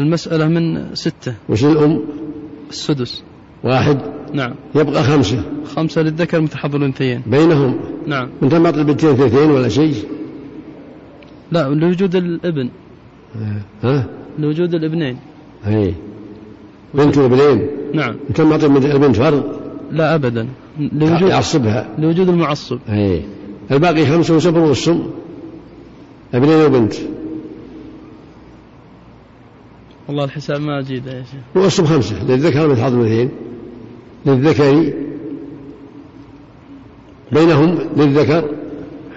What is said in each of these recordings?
المسألة من ستة. وش الأم؟ السدس. واحد. نعم. يبقى خمسة. خمسة للذكر حظ الأنثيين بينهم. نعم. أنت ما طلب بنتين اثنتين ولا شيء؟ لا لوجود الابن. ها؟ لوجود الابنين. أي بنت وابنين. نعم. أنت ما طلب البنت فرض؟ لا أبدا. لوجود يعصبها. لوجود المعصب. أي الباقي خمسة وسبع والسم. ابنين وبنت. والله الحساب ما أجيده يا شيخ. والصم خمسة. للذكر مثل حظ الاثنين للذكر بينهم للذكر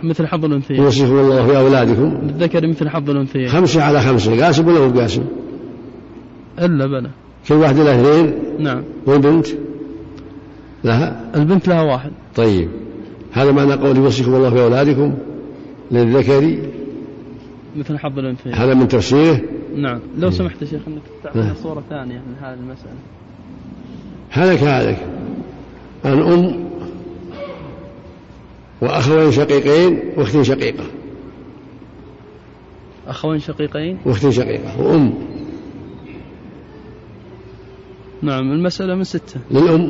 مثل حظ الأنثيين. يوصيكم الله في أولادكم. للذكر مثل حظ الأنثيين. خمسة على خمسة. قاسم ولا مو قاسم؟ إلا بلى كل واحد له اثنين. نعم. والبنت لها؟ البنت لها واحد. طيب. هذا معنى قول يوصيكم الله في أولادكم. للذكر مثل حظ الأنثيين. هذا من تفسيره نعم. لو سمحت يا شيخ إنك تعطينا صورة ثانية من هذه المسألة. هلك هلك. عن أم وأخوين شقيقين وأخت شقيقة. أخوين شقيقين؟ وأخت شقيقة. وأم. نعم المسألة من ستة. للأم.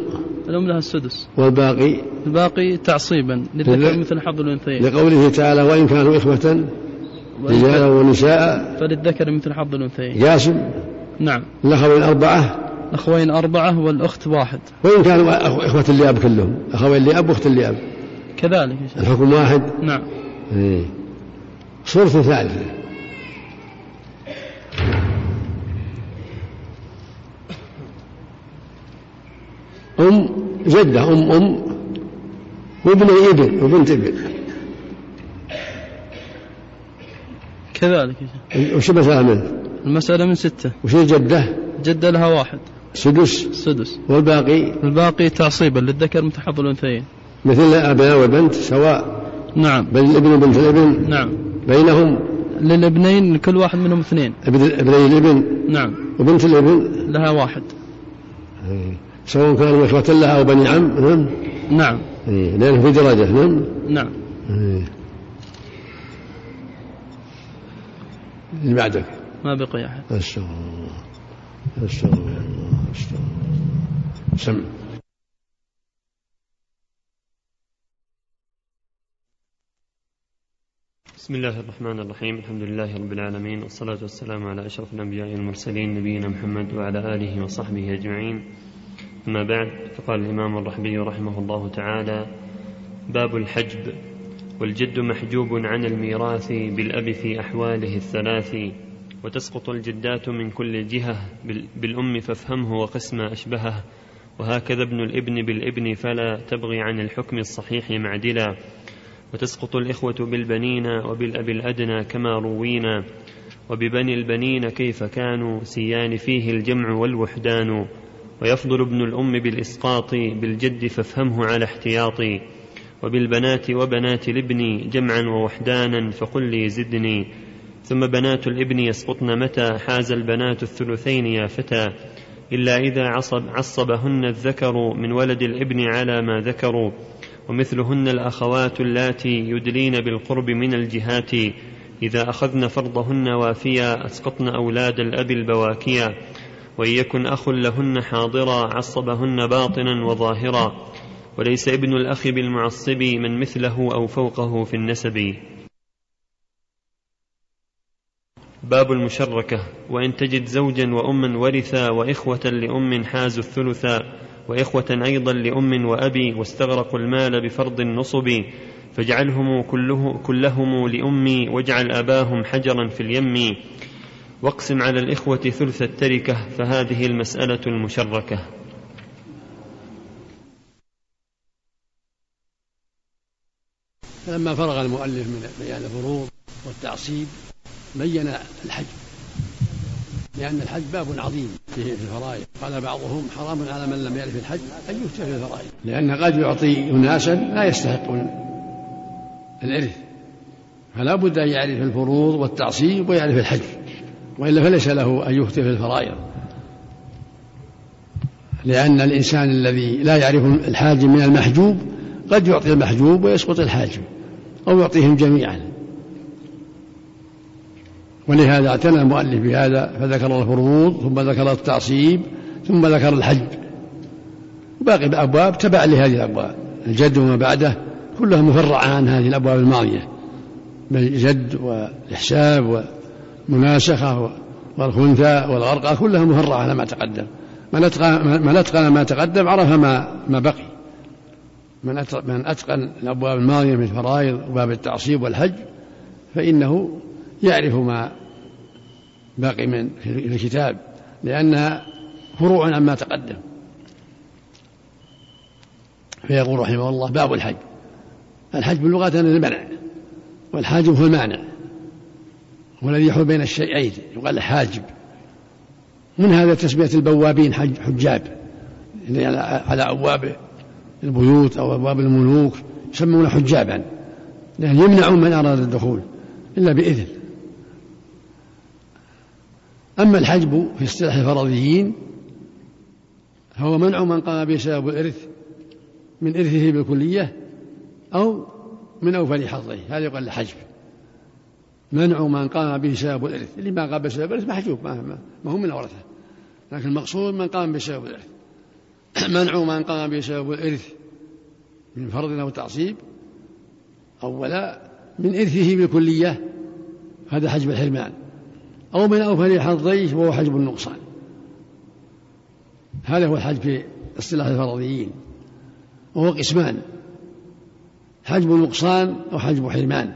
الأم لها السدس. والباقي؟ الباقي تعصيبا للذكر لل- مثل حظ الأنثيين. لقوله تعالى وإن كانوا إخوة رجالا ونساء. فللذكر مثل حظ الأنثيين. جاسم. نعم. الأخوين أربعة. أخوين أربعة والأخت واحد. وإن كانوا إخوة لأب كلهم. أخوين لأب وأخت لأب كذلك الحكم واحد. نعم. إيه. صورة ثالثة. أم جدة أم أم وابن ابن وبنت ابن. كذلك. وش المسألة منه؟ المسألة من ستة. وش الجدة؟ جدة لها واحد. سدس. السدس والباقي؟ الباقي تعصيبا للذكر حظ الأنثيين. مثل الأبناء والبنت سواء نعم. بين الابن وبنت الابن؟ نعم. بينهم؟ للابنين كل واحد منهم اثنين. ابن ابني الابن؟ نعم. وبنت الابن؟ لها واحد. إيه. سواء كانوا إخوة لها أو بني عم نعم. نعم. إيه. لأنه في درجة نعم. نعم. اللي بعدك. ما بقي أحد. أستغفر الله. أستغفر الله. استغفر الله سم. بسم الله الرحمن الرحيم. الحمد لله رب العالمين والصلاة والسلام على أشرف الأنبياء والمرسلين نبينا محمد وعلى آله وصحبه أجمعين. أما بعد فقال الإمام الرحبي رحمه الله تعالى باب الحجب. والجد محجوب عن الميراث بالأب في أحواله الثلاث وتسقط الجدات من كل جهة بال- بالأم فافهمه وقسم أشبهه وهكذا ابن الابن بالابن فلا تبغي عن الحكم الصحيح معدلا وتسقط الإخوة بالبنين وبالأب الأدنى كما روينا وببني البنين كيف كانوا سيان فيه الجمع والوحدان ويفضل ابن الأم بالإسقاط بالجد فافهمه على احتياطي. وبالبنات وبنات الابن جمعا ووحدانا فقل لي زدني. ثم بنات الابن يسقطن متى؟ حاز البنات الثلثين يا فتى. إلا إذا عصب عصبهن الذكر من ولد الابن على ما ذكروا. ومثلهن الأخوات اللاتي يدلين بالقرب من الجهات. إذا أخذن فرضهن وافيا أسقطن أولاد الأب البواكيا. وإن يكن أخ لهن حاضرا عصبهن باطنا وظاهرا. وليس ابن الأخ بالمعصب من مثله أو فوقه في النسب. باب المشركة وإن تجد زوجا وأما ورثا وإخوة لأم حازوا الثلثا وإخوة أيضا لأم وأبي واستغرقوا المال بفرض النصب فاجعلهم كله كلهم لأمي واجعل أباهم حجرا في اليم. واقسم على الإخوة ثلث التركة فهذه المسألة المشركة. فلما فرغ المؤلف من بيان الفروض والتعصيب بين الحج. لأن الحج باب عظيم فيه في الفرائض. قال بعضهم حرام على من لم يعرف الحج أن يفتى في الفرائض. لأن قد يعطي أناسا لا يستحقون الإرث فلا بد أن يعرف الفروض والتعصيب ويعرف الحج. وإلا فليس له أن يفتي في الفرائض. لأن الإنسان الذي لا يعرف الحاجب من المحجوب قد يعطي المحجوب ويسقط الحاجب أو يعطيهم جميعا. ولهذا اعتنى المؤلف بهذا فذكر الفروض ثم ذكر التعصيب ثم ذكر الحج. وباقي الأبواب تبع لهذه الأبواب. الجد وما بعده كلها مفرعة عن هذه الأبواب الماضية. الجد والإحساب والمناسخة والخنثى والغرقى كلها مفرعة على ما تقدم. من أتقن ما تقدم عرف ما, ما بقي. من من أتقن الأبواب الماضية من الفرائض وباب التعصيب والحج فإنه يعرف ما باقي من في الكتاب لأنها فروع عما تقدم. فيقول رحمه الله باب الحج. الحج باللغة المنع والحاجب هو المانع والذي يحول بين الشيئين يقال حاجب. من هذا تسمية البوابين حجاب يعني على أبواب البيوت أو أبواب الملوك يسمون حجابا لأن يمنعون من أراد الدخول إلا بإذن. أما الحجب في اصطلاح الفرضيين فهو منع من قام به سبب الإرث من إرثه بالكلية أو من أوفر حظه. هذا يقال الحجب. منع من قام به سبب الإرث. اللي ما قام بسبب الإرث محجوب ما, ما هو من الورثة لكن المقصود من قام بسبب الإرث. منع من قام بسبب الإرث من فرض أو تعصيب أولا من إرثه بالكلية هذا حجب الحرمان. أو من أوفر حظيه وهو حجب النقصان. هذا هو الحج في اصطلاح الفرضيين. وهو قسمان. حجب نقصان وحجب حرمان.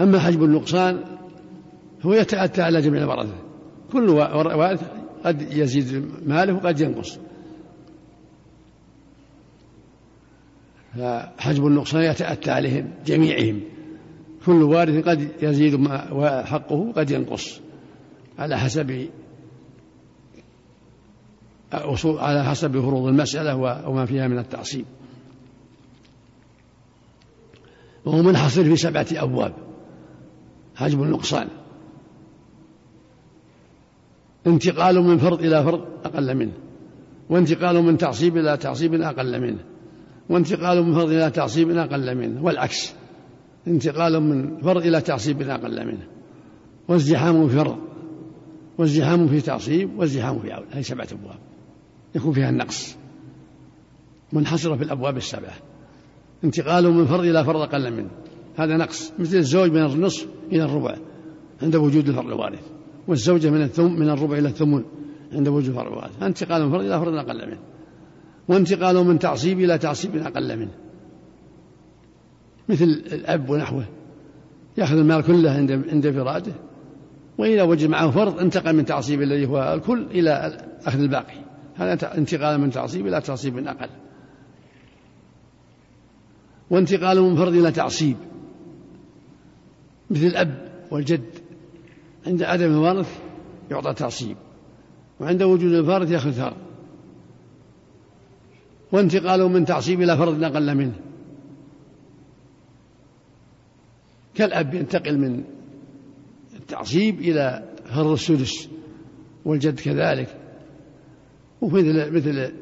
أما حجب النقصان هو يتأتى على جميع الورثة. كل وارث قد يزيد ماله وقد ينقص. فحجب النقصان يتأتى عليهم جميعهم. كل وارث قد يزيد ما حقه قد ينقص. على حسب على حسب فروض المسألة وما فيها من التعصيب. وهو منحصر في سبعة أبواب. حجب النقصان. انتقال من فرض إلى فرض أقل منه وانتقال من تعصيب إلى تعصيب أقل منه وانتقال من فرض إلى تعصيب أقل منه والعكس انتقال من فرض إلى تعصيب أقل منه وازدحام في فرض وازدحام في تعصيب وازدحام في عول هذه سبعة أبواب يكون فيها النقص منحصرة في الأبواب السبعة انتقال من فرض إلى فرض أقل منه هذا نقص مثل الزوج من النصف إلى الربع عند وجود الفرض الوارث. والزوجة من الثم من الربع إلى الثمن عند وجود الفرض الوارث انتقال من فرض إلى فرض أقل منه. وانتقال من تعصيب إلى تعصيب أقل منه. مثل الأب ونحوه. يأخذ المال كله عند عند انفراده وإذا وجد معه فرض انتقل من تعصيب الذي هو الكل إلى أخذ الباقي. هذا انتقال من تعصيب إلى تعصيب أقل. وانتقال من فرض إلى تعصيب. مثل الأب والجد. عند عدم الوارث يعطى تعصيب وعند وجود الفارث يأخذ فرض وانتقال من تعصيب إلى فرض أقل منه. كالأب ينتقل من التعصيب إلى فرض السدس والجد كذلك. ومثل مثل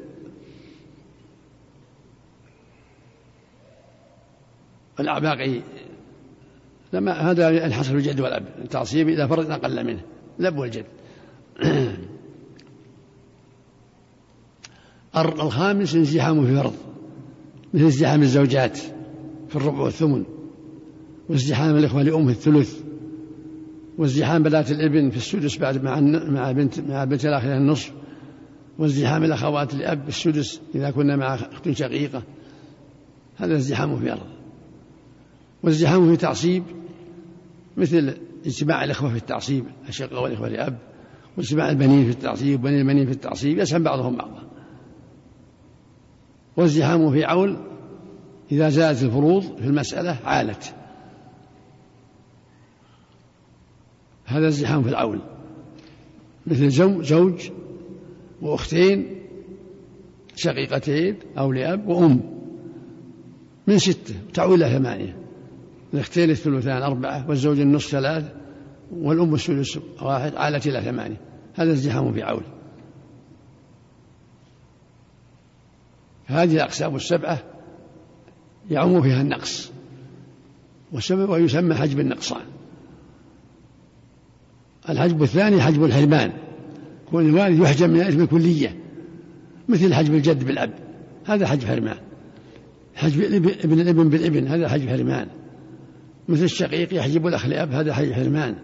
الأعباق لما هذا الحصر الجد والأب التعصيب إلى فرض أقل منه الأب والجد. الخامس انزحام في فرض مثل ازدحام الزوجات في الربع والثمن وازدحام الإخوة لأم في الثلث وازدحام بنات الإبن في السدس بعد مع مع بنت مع بنت الأخ النصف وازدحام الأخوات لأب السدس إذا كنا مع أخت شقيقة. هذا ازدحام في أرض وازدحام في تعصيب مثل اجتماع الإخوة في التعصيب الشقة والإخوة لأب واجتماع البنين في التعصيب وبني البنين في التعصيب يسهم بعضهم بعضا. وازدحام في عول إذا زادت الفروض في المسألة عالت. هذا ازدحام في العول مثل زوج وأختين شقيقتين أو لأب وأم من ستة تعول إلى ثمانية. الاختين الثلثان أربعة والزوج النصف ثلاث والأم الثلث واحد عالت إلى ثمانية. هذا ازدحام في عول هذه الأقسام السبعة يعم فيها النقص. ويسمى حجب النقصان. الحجب الثاني حجب الحرمان. كون الوالد يحجب من الإثم الكلية مثل حجب الجد بالأب. هذا حجب حرمان. حجب ابن الابن بالإبن هذا حجب حرمان. مثل الشقيق يحجب الأخ لأب هذا حجب حرمان.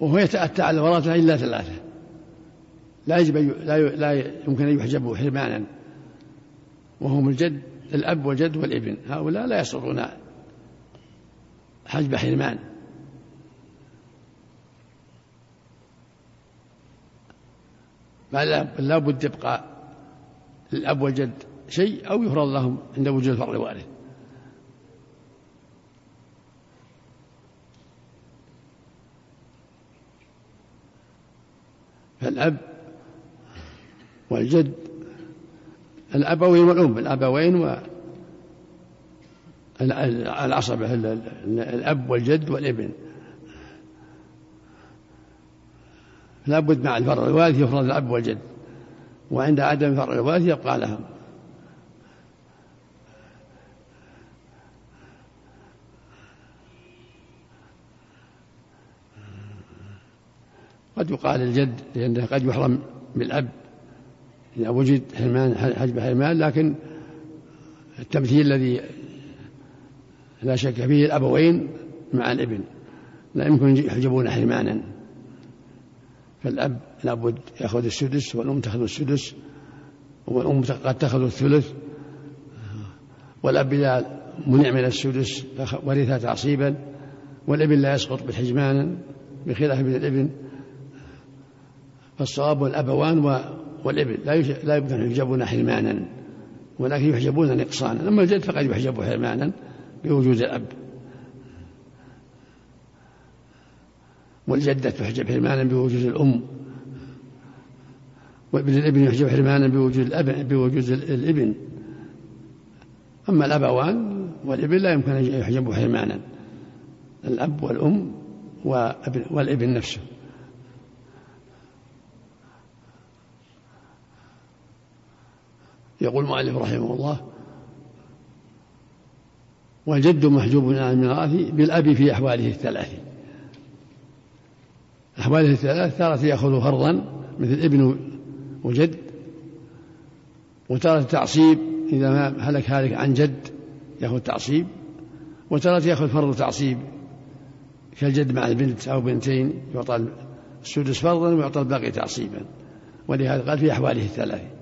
وهو يتأتى على الورثة إلا ثلاثة. لا يجب لا لا يمكن أن يحجبوا حرمانا. وهم الجد الأب والجد والابن. هؤلاء لا يسقطون حجب حرمان. بل لا بد يبقى للأب والجد شيء أو يفرض لهم عند وجود الفرع الوارث فالأب والجد الأبوين والأم الأبوين و العصبة الأب والجد والابن. لابد مع الفرع الوارث يفرض الأب والجد وعند عدم الفرع الوارث يبقى لهم. قد يقال الجد لأنه قد يحرم بالأب إذا وجد حرمان حجب حرمان لكن التمثيل الذي لا شك فيه الأبوين مع الابن. لا يمكن يحجبون حرمانا. فالأب لابد يأخذ السدس والأم تأخذ السدس والأم قد تأخذ الثلث. والأب إذا منع من السدس ورث تعصيبا. والابن لا يسقط بحجمانا بخلاف ابن الابن. فالصواب والأبوان والابن لا لا يمكن أن يحجبون حرمانا ولكن يحجبون نقصانا. أما الجد فقد يحجب حرمانا بوجود الأب. والجدة تحجب حرمانا بوجود الأم. وابن الإبن يحجب حرمانا بوجود الأب بوجود الإبن. أما الأبوان والابن لا يمكن أن يحجبوا حرمانا. الأب والأم والإبن نفسه. يقول المؤلف رحمه الله والجد محجوب عن الميراث بالأب في أحواله الثلاث. أحواله الثلاث تارة يأخذ فرضا مثل ابن وجد وتارة تعصيب إذا ما هلك هالك عن جد يأخذ تعصيب وتارة يأخذ فرض تعصيب كالجد مع البنت أو بنتين يعطى السدس فرضا ويعطى الباقي تعصيبا. ولهذا قال في أحواله الثلاث.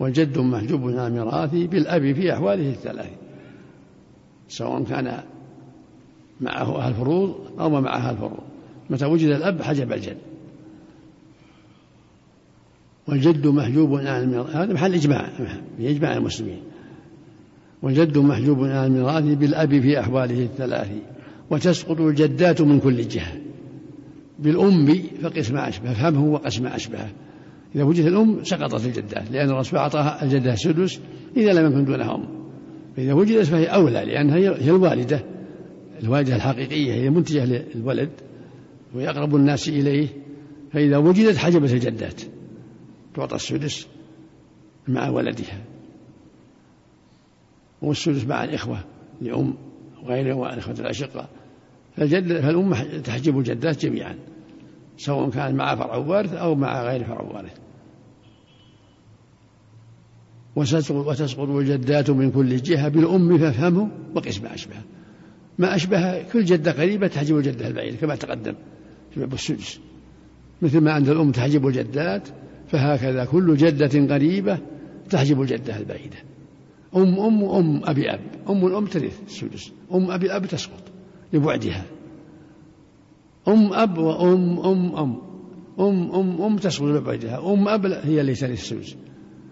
والجد محجوب عن الميراث بالأب في أحواله الثلاث سواء كان معه أهل الفروض أو ما معه أهل الفروض متى وجد الأب حجب الجد. والجد محجوب عن الميراث هذا محل إجماع بإجماع المسلمين. والجد محجوب عن الميراث بالأب في أحواله الثلاث وتسقط الجدات من كل جهة. بالأم فقسم أشبه فهمه وقسم أشبهه إذا وجدت الأم سقطت الجدات لأن الرسول أعطاها الجدة السدس إذا لم يكن دونها أم فإذا وجدت فهي أولى لأنها هي الوالدة الوالدة الحقيقية هي منتجة للولد ويقرب الناس إليه. فإذا وجدت حجبت الجدات تعطى السدس مع ولدها. والسدس مع الإخوة لأم وغيرهم والإخوة الأشقة فالجد فالأم تحجب الجدات جميعا. سواء كان مع فرع وارث أو مع غير فرع وارث. وتسقط الجدات من كل جهة بالأم فافهمه وقس ما أشبه. ما أشبه كل جدة قريبة تحجب الجدة البعيدة كما تقدم في باب السدس. مثل ما عند الأم تحجب الجدات فهكذا كل جدة قريبة تحجب الجدة البعيدة. أم أم أم أبي أب. أم الأم ترث السدس. أم أبي الأب تسقط لبعدها. أم أب وأم أم أم. أم أم أم تسقط لبعدها أم أب هي ترث السدس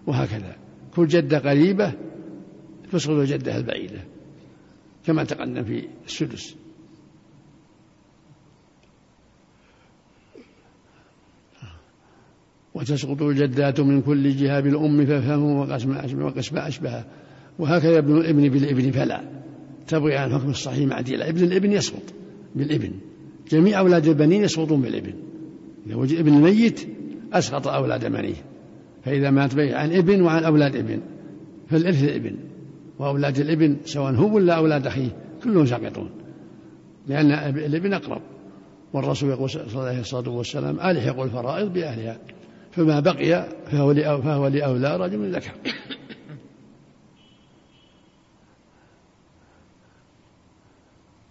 وهكذا. كل جدة قريبة تسقط الجدة البعيدة. كما تقدم في السدس. وتسقط الجدات من كل جهة بالأم فافهموا وقسم أشبه وقسم أشبه وهكذا ابن الابن بالإبن. فلا. تبغي عن الحكم الصحيح معدلة ابن الإبن يسقط. بالإبن. جميع أولاد البنين يسقطون بالإبن. إذا وجد ابن الميت أسقط أولاد بنيه. فإذا مات عن ابن وعن أولاد ابن. فالإرث الإبن. وأولاد الإبن سواء هم ولا أولاد أخيه كلهم ساقطون. لأن الإبن أقرب. والرسول يقول عليه الصلاة والسلام ألحقوا الفرائض بأهلها فما بقي فهو فهو لأولى رجل ذكر.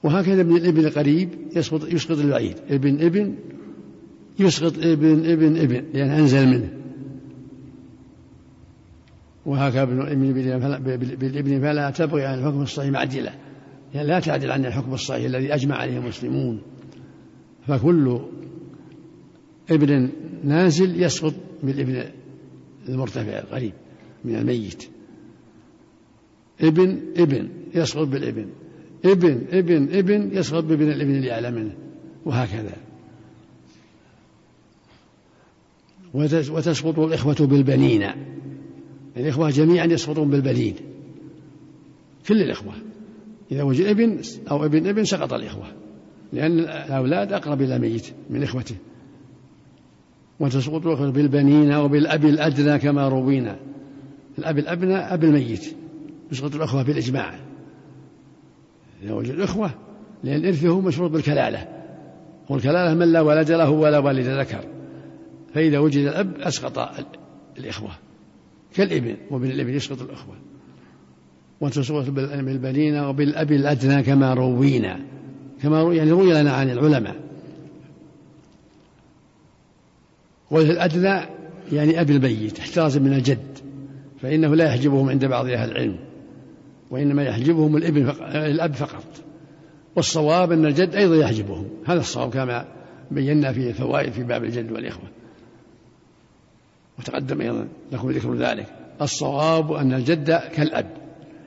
وهكذا ابن الابن القريب يسقط يسقط البعيد ابن ابن يسقط ابن ابن ابن لأن أنزل منه. وهكذا ابن ابن بالابن فلا تبغي عن الحكم الصحيح معدلة يعني لا تعدل عن الحكم الصحيح الذي أجمع عليه المسلمون. فكل ابن نازل يسقط بالابن المرتفع القريب من الميت. ابن ابن يسقط بالابن. ابن ابن ابن يسقط بابن الابن اللي أعلى منه وهكذا. وتسقط الإخوة بالبنين. الإخوة جميعا يسقطون بالبنين. كل الإخوة. إذا وجد ابن أو ابن ابن سقط الإخوة لأن الأولاد أقرب إلى الميت من إخوته. وتسقط الأخوة بالبنين وبالأب الأدنى كما روينا. الأب الأبنى أب الميت. يسقط الأخوة بالإجماع. إذا وجد إخوة لأن الإرث هو مشروط بالكلالة. والكلالة من لا ولد له ولا والد ذكر. فإذا وجد الأب أسقط الإخوة. كالإبن وابن الإبن يسقط الأخوة. وتسقط بالبنين وبالأب الأدنى كما روينا. كما روي يعني روي لنا عن العلماء. والأدنى يعني أبي الميت احتراز من الجد. فإنه لا يحجبهم عند بعض أهل العلم. وإنما يحجبهم الإبن فق... الأب فقط. والصواب أن الجد أيضا يحجبهم. هذا الصواب كما بينا في الفوائد في باب الجد والإخوة. وتقدم أيضا لكم ذكر ذلك. الصواب أن الجد كالأب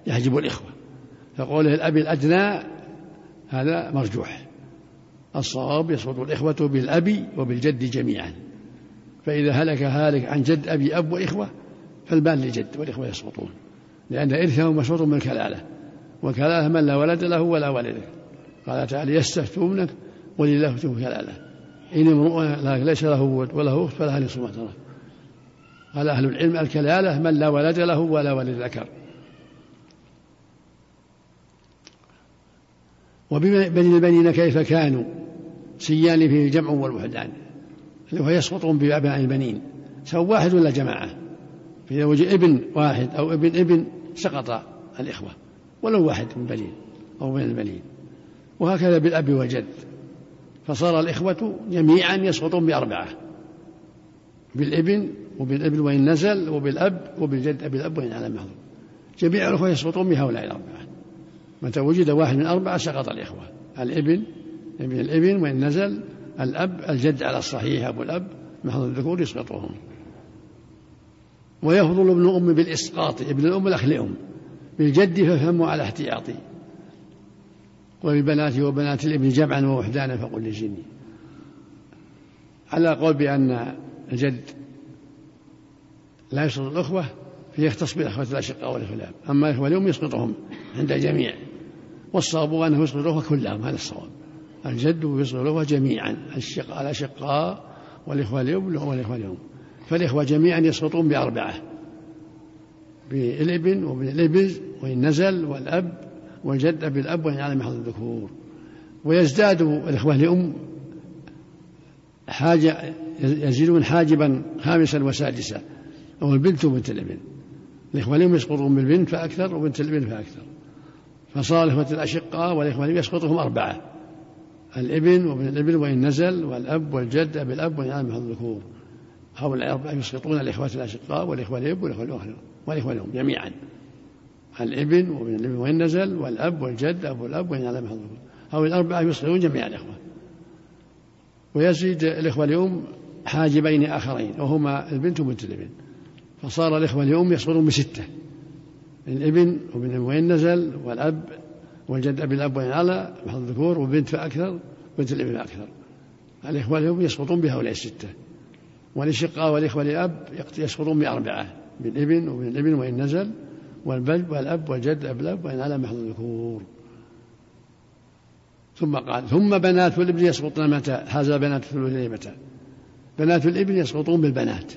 يحجب الإخوة. فقوله الأب الأدنى هذا مرجوح. الصواب يسقط الإخوة بالأب وبالجد جميعا. فإذا هلك هالك عن جد أبي أب وإخوة فالبال للجد والإخوة يسقطون لأن إرثهم مشروط من الكلالة والكلالة من لا ولد له ولا والد قال تعالى يستفتونك ولله يفتون كلالة. إن امرؤ ليس له ولد وله أخت فلها نصف ما ترك. قال أهل العلم الكلالة من لا ولد له ولا ولد ذكر. وبني البنين كيف كانوا سيان فيه الجمع والوحدان اللي هو بأبناء البنين سواء واحد ولا جماعة؟ فإذا وجد ابن واحد أو ابن ابن سقط الإخوة ولو واحد من بنين أو من البنين وهكذا بالأب والجد. فصار الإخوة جميعا يسقطون بأربعة بالابن وبالابن وإن نزل وبالأب وبالجد أبي الأب وإن على محظور جميع الأخوة يسقطون بهؤلاء الأربعة. متى وجد واحد من أربعة سقط الإخوة الابن ابن الابن وإن نزل الأب الجد على الصحيح أبو الأب محض الذكور يسقطهم. ويفضل ابن الأم بالإسقاط ابن الأم الأخ لأم. بالجد ففهموا على احتياطي. وببناته وبنات الابن جمعا ووحدانا فقل لجني على قول بأن الجد لا يسقط الأخوة فيختص بالأخوة الأشقاء والإخوة أما الإخوة اليوم يسقطهم عند الجميع. والصواب أنه يسقط الأخوة كلهم هذا الصواب. الجد يسقط الأخوة جميعا الأشقاء والإخوة اليوم والإخوة اليوم فالإخوة جميعا يسقطون بأربعة بالإبن وابن الابن وإن نزل والأب والجد أبي الأب وإن على محض الذكور. ويزداد الإخوة لأم حاجة يزيدون حاجبا خامسا وسادسا أو البنت وبنت الإبن. الإخوة لهم يسقطون بالبنت فأكثر وبنت الإبن فأكثر. فصار الإخوة الأشقاء والإخوة يسقطهم أربعة الإبن وابن الإبن وإن نزل والأب والجد أبي الأب وإن على محض الذكور. هؤلاء الأربعة يسقطون الإخوة الأشقاء والإخوة الأب والإخوة الأخرى والإخوة لهم جميعا. الإبن وابن الإبن وإن نزل؟ والأب والجد أبو الأب وإن على محض هؤلاء الأربعة يسقطون جميع الإخوة. ويزيد الإخوة اليوم حاجبين آخرين وهما البنت وبنت الإبن. فصار الإخوة اليوم يسقطون بستة. الإبن وابن وإن نزل؟ والأب والجد أبي الأب وإن على محض الذكور وبنت فأكثر بنت الإبن فأكثر الإخوة اليوم يسقطون بهؤلاء الستة. والأشقاء والإخوة لأب يسقطون بأربعة بالإبن وبن الإبن وإن نزل والبلد والأب والجد أب الأب وإن على محض الذكور. ثم قال ثم بنات الإبن يسقطن متى؟ هذا بنات الثلثين متى بنات الإبن يسقطون بالبنات.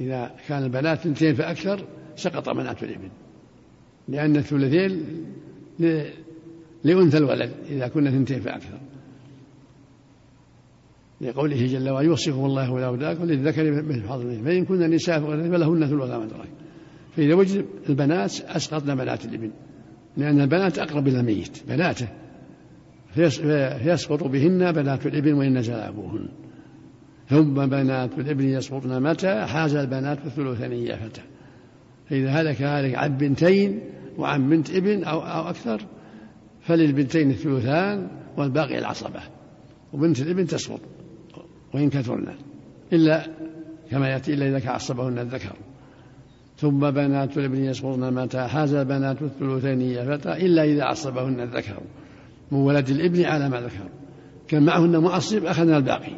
إذا كان البنات اثنتين فأكثر سقط بنات الإبن. لأن الثلثين لأنثى الولد إذا كنا اثنتين فأكثر. لقوله جل وعلا يوصيكم الله ولا أولادكم للذكر مثل حظ فإن كن نساء فلهن ثلث ما ترك. فإذا وجد البنات أسقطنا بنات الابن لأن البنات أقرب إلى الميت بناته. فيسقط بهن بنات الابن وإن نزل أبوهن. ثم بنات الابن يسقطن متى؟ حاز البنات الثلثين فتى. فإذا هلك هلك عن بنتين وعن بنت ابن أو, أو أكثر فللبنتين الثلثان والباقي العصبة. وبنت الابن تسقط. وإن كثرنا إلا كما يأتي إلا إذا كعصبهن الذكر. ثم بنات الابن يسقطن متى حاز البنات الثلثين فتى إلا إذا عصبهن الذكر. من ولد الابن على ما ذكر. كان معهن معصب أخذنا الباقي.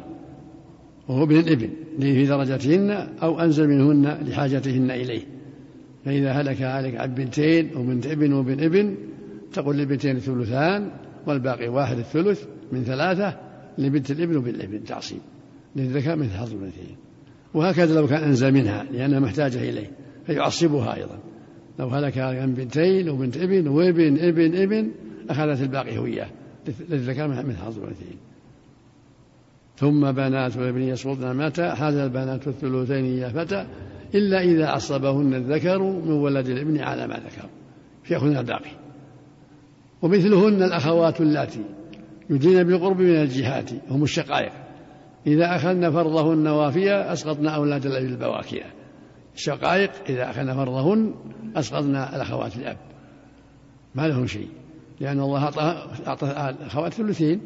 وهو ابن الابن في درجتهن أو أنزل منهن لحاجتهن إليه. فإذا هلك هلك عن بنتين وبنت ابن وبن ابن تقول للبنتين الثلثان والباقي واحد الثلث من ثلاثة لبنت الابن وبن الابن تعصيب. للذكاء مثل حظ الأنثيين وهكذا لو كان أنزل منها لأنها محتاجة إليه فيعصبها أيضا. لو هلك عن بنتين وبنت ابن وابن ابن ابن أخذت الباقي هوية للذكاء مثل حظ الأنثيين ثم بنات الابن يسقطن متى هذا البنات الثلثين يا فتى إلا إذا عصبهن الذكر من ولد الابن على ما ذكر. فيأخذن الباقي ومثلهن الأخوات اللاتي يدين بالقرب من الجهات هم الشقائق. إذا أخذن فرضهن وافية أسقطنا أولاد الأب البواكية. الشقائق إذا أخذن فرضهن أسقطنا الأخوات الأب. ما لهم شيء. لأن الله أعطى أعطى الأخوات ثلثين.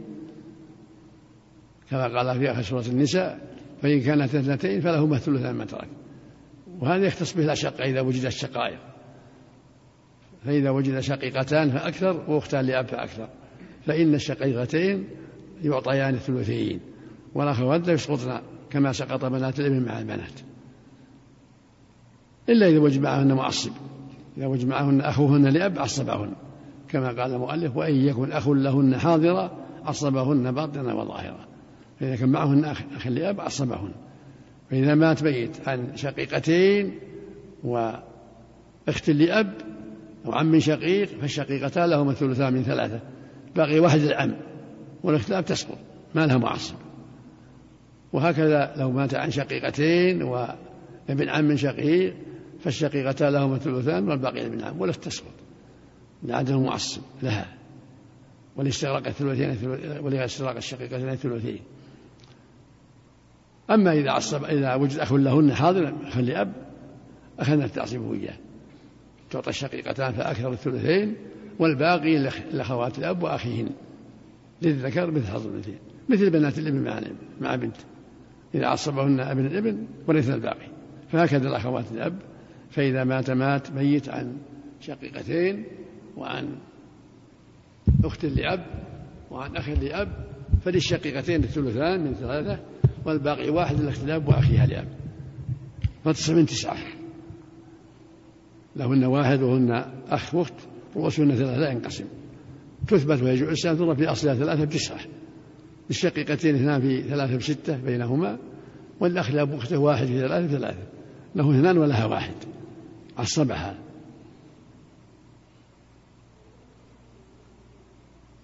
كما قال في آخر سورة النساء فإن كانت اثنتين فلهما الثلثان ما ترك. وهذا يختص به الأشقة إذا وجد الشقائق. فإذا وجد شقيقتان فأكثر وأختان لأب فأكثر. فإن الشقيقتين يعطيان الثلثين. والأخوات لا يسقطن كما سقط بنات الابن مع البنات. إلا إذا وجد معهن معصب. إذا وجد معهن أخوهن لأب عصبهن. كما قال المؤلف وإن يكن أخ لهن حاضرا عصبهن باطنا وظاهرا فإذا كان معهن أخ, أخ لأب عصبهن. فإذا مات ميت عن شقيقتين وأخت لأب أو عم شقيق فالشقيقتان لهما الثلثان من ثلاثة. باقي واحد العم والاختلاف تسقط ما لها معصب. وهكذا لو مات عن شقيقتين وابن عم شقيق فالشقيقتان لهما الثلثان والباقي ابن عم ولا تسقط. لعدم معصب لها. ولاستغراق الثلثين ولاستغراق الشقيقتين الثلثين أما إذا عصب إذا وجد أخ لهن حاضر أخ لأب أخذنا التعصيب إياه تعطى الشقيقتان فأكثر الثلثين والباقي لأخوات الأب وأخيهن. للذكر مثل حظ الأنثيين مثل بنات الابن مع مع بنت. إذا عصبهن ابن الابن ورثنا الباقي. فهكذا الأخوات الأب فإذا مات مات ميت عن شقيقتين وعن أخت لأب وعن أخ لأب فللشقيقتين الثلثان من ثلاثة والباقي واحد لأخت الأب وأخيها لأب. فتسع من تسعة. لهن واحد وهن أخ وأخت رؤوسهن ثلاثة لا ينقسم. تثبت ويجوع السنة في أصلها ثلاثة بتسعة. الشقيقتين اثنان في ثلاثة بستة بينهما والأخ لأب أخته واحد في ثلاثة بثلاثة له اثنان ولها واحد. عصبها.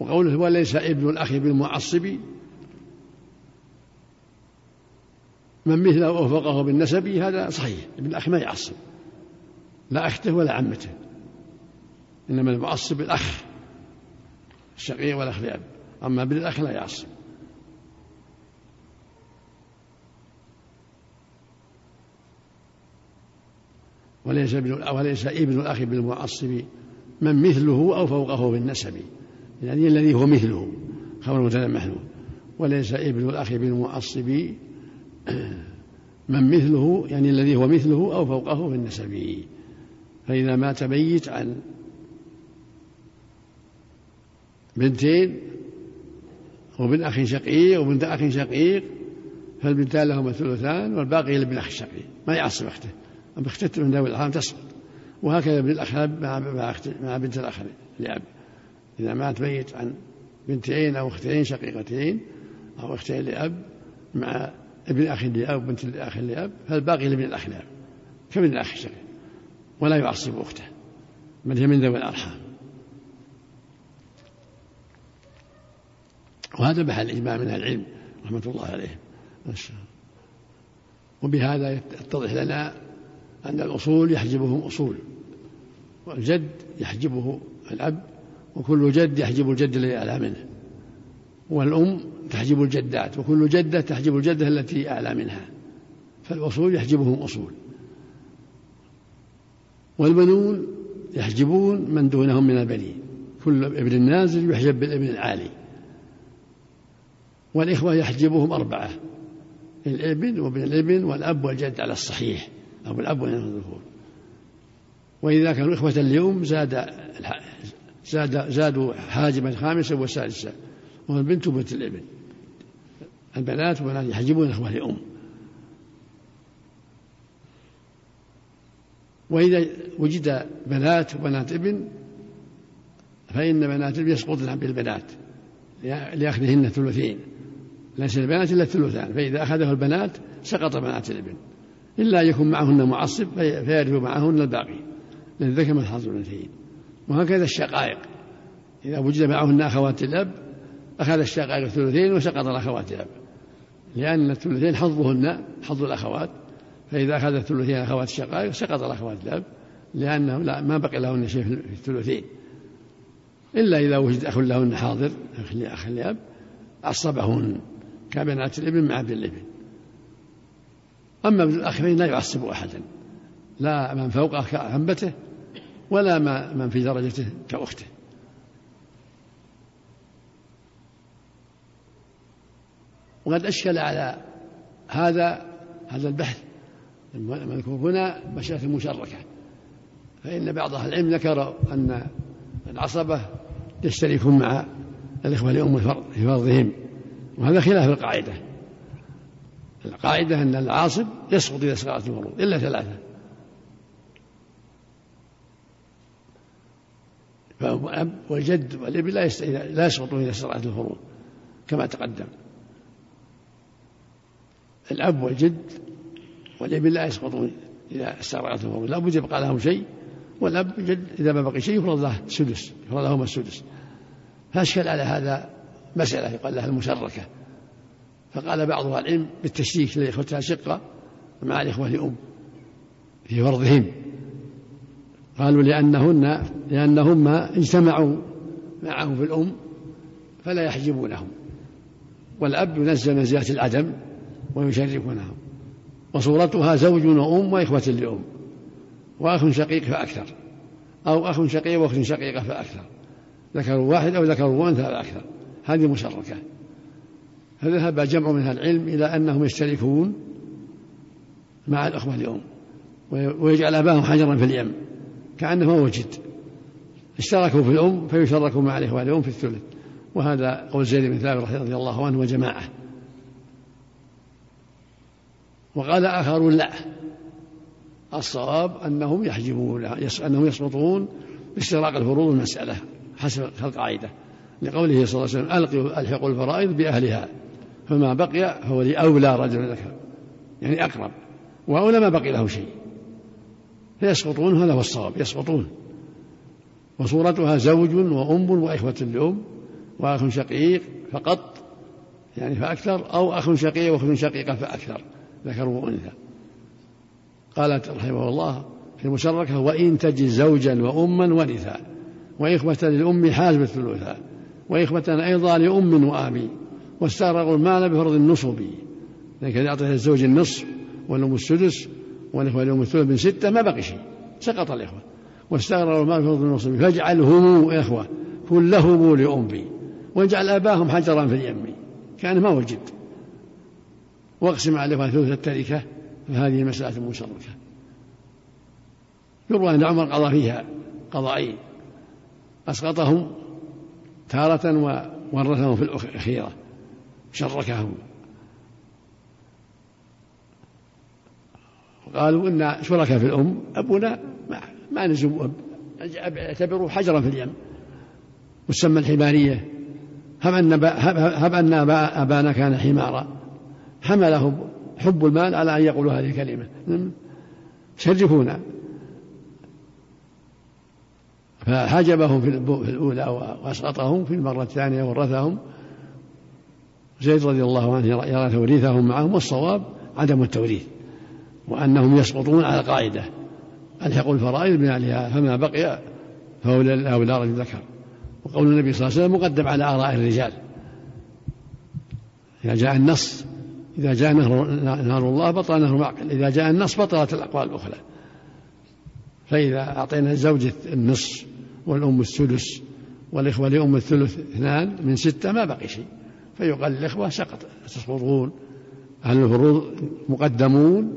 وقوله وليس ابن الأخ بالمعصب من مثله أو فوقه بالنسب هذا صحيح. ابن الأخ ما يعصب. لا أخته ولا عمته. إنما المعصب الأخ الشقيق والأخ لأب. أما ابن الأخ لا يعصب. وليس ابن وليس ابن الأخ بالمعصب. من مثله أو فوقه بالنسب. يعني الذي هو مثله. خبر مبتدا محذوف وليس ابن الأخ بالمعصب. من مثله يعني الذي هو مثله أو فوقه في النسب فإذا مات ميت عن بنتين وبن أخ شقيق وبنت أخ شقيق فالبنتان لهما الثلثان والباقي لابن أخ شقيق. ما يعصب أخته. اختت من ذوي الأرحام تسقط وهكذا ابن الأخ مع مع, بنت الأخ لأب. إذا مات ميت عن بنتين أو أختين شقيقتين أو أختين لأب مع ابن أخ لأب وبنت الأخ لأب فالباقي لابن الأخ لأب كابن الأخ الشقيق ولا يعصب أخته. بل هي من ذوي الأرحام. وهذا محل إجماع من العلم رحمة الله عليهم وبهذا يتضح لنا أن الأصول يحجبهم أصول والجد يحجبه الأب وكل جد يحجب الجد الذي أعلى منه والأم تحجب الجدات وكل جدة تحجب الجدة التي أعلى منها فالأصول يحجبهم أصول. والبنون يحجبون من دونهم من البنين كل ابن نازل يحجب بالابن العالي. والإخوة يحجبهم أربعة الابن وابن الابن والأب والجد على الصحيح. أو الأب والذكور وإذا كانوا إخوة اليوم زاد زاد زادوا حاجبا خامسا وسادسا وهو البنت وبنت الإبن. البنات والبنات يحجبون إخوة الأم. وإذا وجد بنات وبنات ابن فإن بنات الإبن يسقطن بالبنات. لأخذهن ثلثين ليس البنات إلا الثلثان. فإذا أخذه البنات سقط بنات الإبن. إلا أن يكون معهن معصب فيرث معهن الباقي للذكر مثل حظ الأنثيين. وهكذا الشقائق. إذا وجد معهن أخوات الأب أخذ الشقائق الثلثين وسقط الأخوات الأب. لأن الثلثين حظهن حظ الأخوات. فإذا أخذ الثلثين أخوات الشقائق سقط الأخوات الأب لأنه لا ما بقي لهن شيء في الثلثين. إلا إذا وجد أخ لهن حاضر أخ لأب عصبهن كبنات الإبن مع ابن الإبن. أما ابن الأخ لا يعصب أحدا لا من فوق كأنبته ولا من في درجته كأخته. وقد أشكل على هذا هذا البحث المذكور هنا مسألة المشركة فإن بعض أهل العلم ذكر أن العصبة يشتركون مع الإخوة لأم الفرض في فرضهم وهذا خلاف القاعدة. القاعدة أن العاصب يسقط إذا سقطت الفروض إلا ثلاثة. فالأب والجد والابن لا لا يسقطون إذا سقطت الفروض كما تقدم. الأب والجد والابن لا يسقطون إذا استغرقت الفروض لا بد يبقى لهم شيء والأب والجد إذا ما بقي شيء يفرض له السدس يفرض لهما السدس. فأشكل على هذا مسألة يقال لها المشركة. فقال بعض أهل العلم بالتشريك لإخوتها شقة مع الإخوة لأم في فرضهم. قالوا لأنهن لأنهم اجتمعوا معه في الأم فلا يحجبونهم. والأب ينزل منزلة العدم ويشركونهم. وصورتها زوج وأم وإخوة لأم. وأخ شقيق فأكثر. أو أخ شقيق وأخت شقيقة فأكثر. ذكر واحد أو ذكر وأنثى فأكثر. هذه مشركة. فذهب جمع من أهل العلم إلى أنهم يشتركون مع الأخوة اليوم ويجعل أباهم حجرا في اليم كأنه ما وجد اشتركوا في الأم فيشركوا مع الإخوة اليوم في الثلث. وهذا قول زيد بن ثابت رضي الله عنه وجماعة. وقال آخرون لا. الصواب أنهم يحجبون أنهم يسقطون باشتراك الفروض المسألة حسب القاعدة. لقوله صلى الله عليه وسلم ألقوا ألحقوا الفرائض بأهلها فما بقي فهو لأولى رجل ذكر يعني أقرب وأولى ما بقي له شيء. فيسقطون هذا هو الصواب يسقطون. وصورتها زوج وأم وإخوة لأم وأخ شقيق فقط يعني فأكثر أو أخ شقيق وأخت شقيقة فأكثر ذكر وأنثى. قالت رحمه الله في المشركة وإن تجد زوجا وأما ورثا وإخوة للأم حازب الثلثا وإخوة أيضا لأم وآبي واستغرقوا المال بفرض النصب. لكن يعطي الزوج النصف والأم السدس والإخوة لأم الثلث من ستة ما بقي شيء سقط الإخوة. واستغرقوا المال بفرض النصب فاجعلهم إخوة كلهم لأمي واجعل أباهم حجرا في اليم. كان ما وجد واقسم على ثلث التركة فهذه مسألة مشركة. يروى أن عمر قضى فيها قضائين أسقطهم تارة وورثهم في الأخيرة شركهم. قالوا إن شركاء في الأم أبونا ما, ما نزم أب اعتبروا حجرا في اليم. مسمى الحمارية. هب أن هب أن أبانا كان حمارا. حمله حب المال على أن يقولوا هذه الكلمة. شرفونا فحجبهم في الأولى وأسقطهم في المرة الثانية ورثهم زيد رضي الله عنه يرى توريثهم معهم والصواب عدم التوريث وأنهم يسقطون على قاعدة ألحقوا الفرائض بمالها فما بقي فهو لأولى رجل ذكر. وقول النبي صلى الله عليه وسلم مقدم على آراء الرجال. إذا جاء النص إذا جاء نهر, نهر الله بطل نهر معقل إذا جاء النص بطلت الأقوال الأخرى. فإذا أعطينا الزوج النصف والأم السدس والإخوة لأم الثلث اثنان من ستة ما بقي شيء. فيقال للإخوة سقط تسقطون. أهل الفروض مقدمون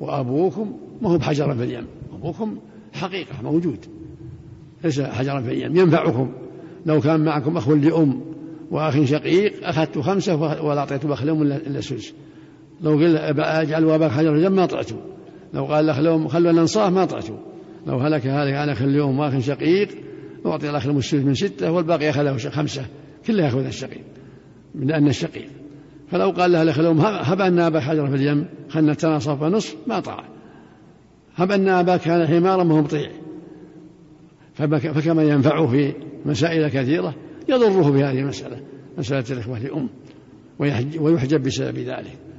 وأبوكم ما هو بحجر في اليم. أبوكم حقيقة موجود. ليس حجرا في اليم ينفعكم. لو كان معكم أخ لأم وأخ شقيق أخذت خمسة ولا أعطيت أخ لأم إلا سدس لو قل أجعل وأباك حجر في اليم ما طعتوا. لو قال الأخ لأم خلوا الأنصاف ما طعتوا. لو هلك هذا عن أخ لأم وأخ شقيق نعطي الأخ السدس من ستة والباقي أخذه خمسة. كله يأخذ الشقيق من أن الشقيق فلو قال له الأخ هب أن أباك حجر في اليم خلنا التناصف نصف ما طاع. هب أن أباك كان حمارا ما هو مطيع فكما ينفعه في مسائل كثيرة يضره في هذه المسألة مسألة الإخوة لأم ويحجب بسبب ذلك.